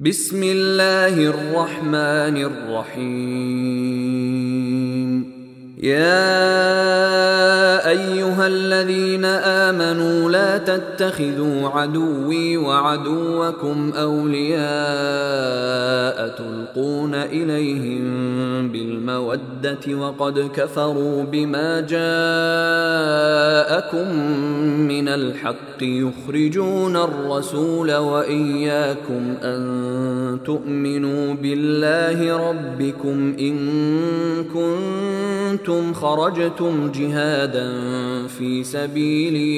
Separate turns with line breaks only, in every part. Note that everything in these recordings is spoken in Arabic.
بسم الله الرحمن الرحيم يا ايها الذين امنوا آمنوا لا تتخذوا عدوي وعدوكم أولياء تلقون إليهم بالمودة وقد كفروا بما جاءكم من الحق يخرجون الرسول وإياكم أن تؤمنوا بالله ربكم إن كنتم خرجتم جهادا في سبيلي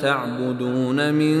تعبدون من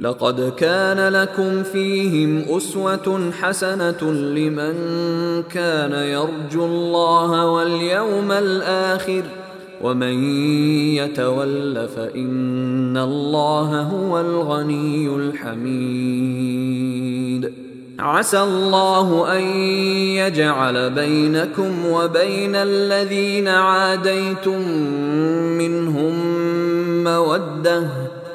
لقد كان لكم فيهم أسوة حسنة لمن كان يرجو الله واليوم الآخر ومن يتول فإن الله هو الغني الحميد عسى الله أن يجعل بينكم وبين الذين عاديتم منهم مودة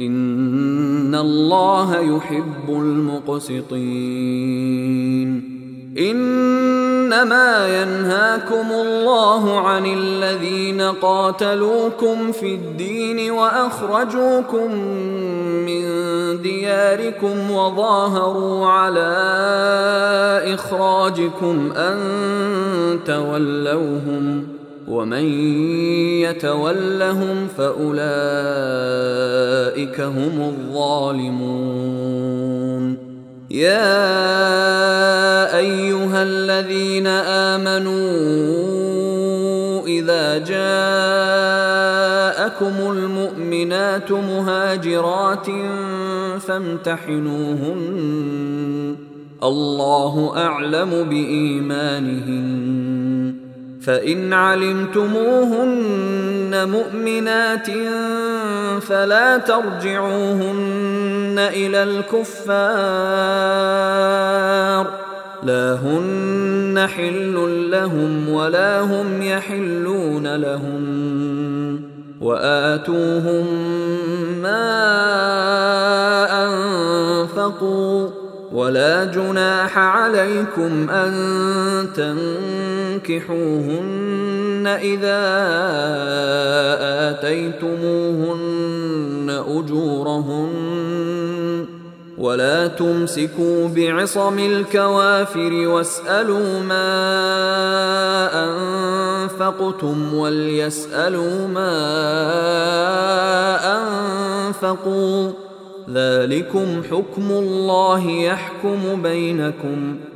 ان الله يحب المقسطين انما ينهاكم الله عن الذين قاتلوكم في الدين واخرجوكم من دياركم وظاهروا على اخراجكم ان تولوهم ومن يتولهم فاولئك هم الظالمون يا ايها الذين امنوا اذا جاءكم المؤمنات مهاجرات فامتحنوهن الله اعلم بايمانهن فإن علمتموهن مؤمنات فلا ترجعوهن إلى الكفار لا هن حل لهم ولا هم يحلون لهم وآتوهم ما أنفقوا ولا جناح عليكم أن تنفقوا فانكحوهن إذا آتيتموهن أجورهن ولا تمسكوا بعصم الكوافر واسألوا ما أنفقتم وليسألوا ما أنفقوا ذلكم حكم الله يحكم بينكم ۖ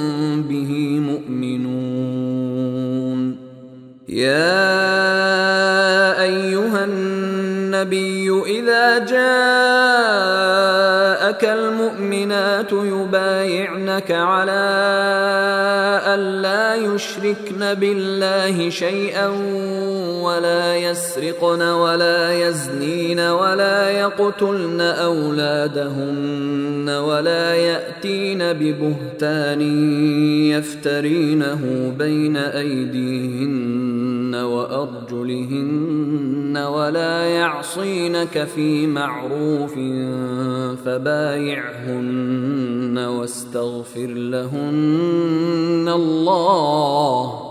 يا ايها النبي جاءك المؤمنات يبايعنك على ألا يشركن بالله شيئا ولا يسرقن ولا يزنين ولا يقتلن أولادهن ولا يأتين ببهتان يفترينه بين أيديهن وأرجلهن ولا يعصينك في بمعروف فبايعهن واستغفر لهن الله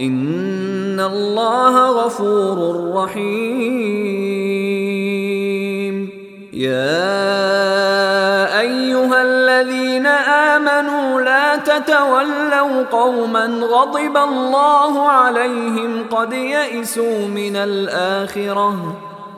إن الله غفور رحيم يا أيها الذين آمنوا لا تتولوا قوما غضب الله عليهم قد يئسوا من الآخرة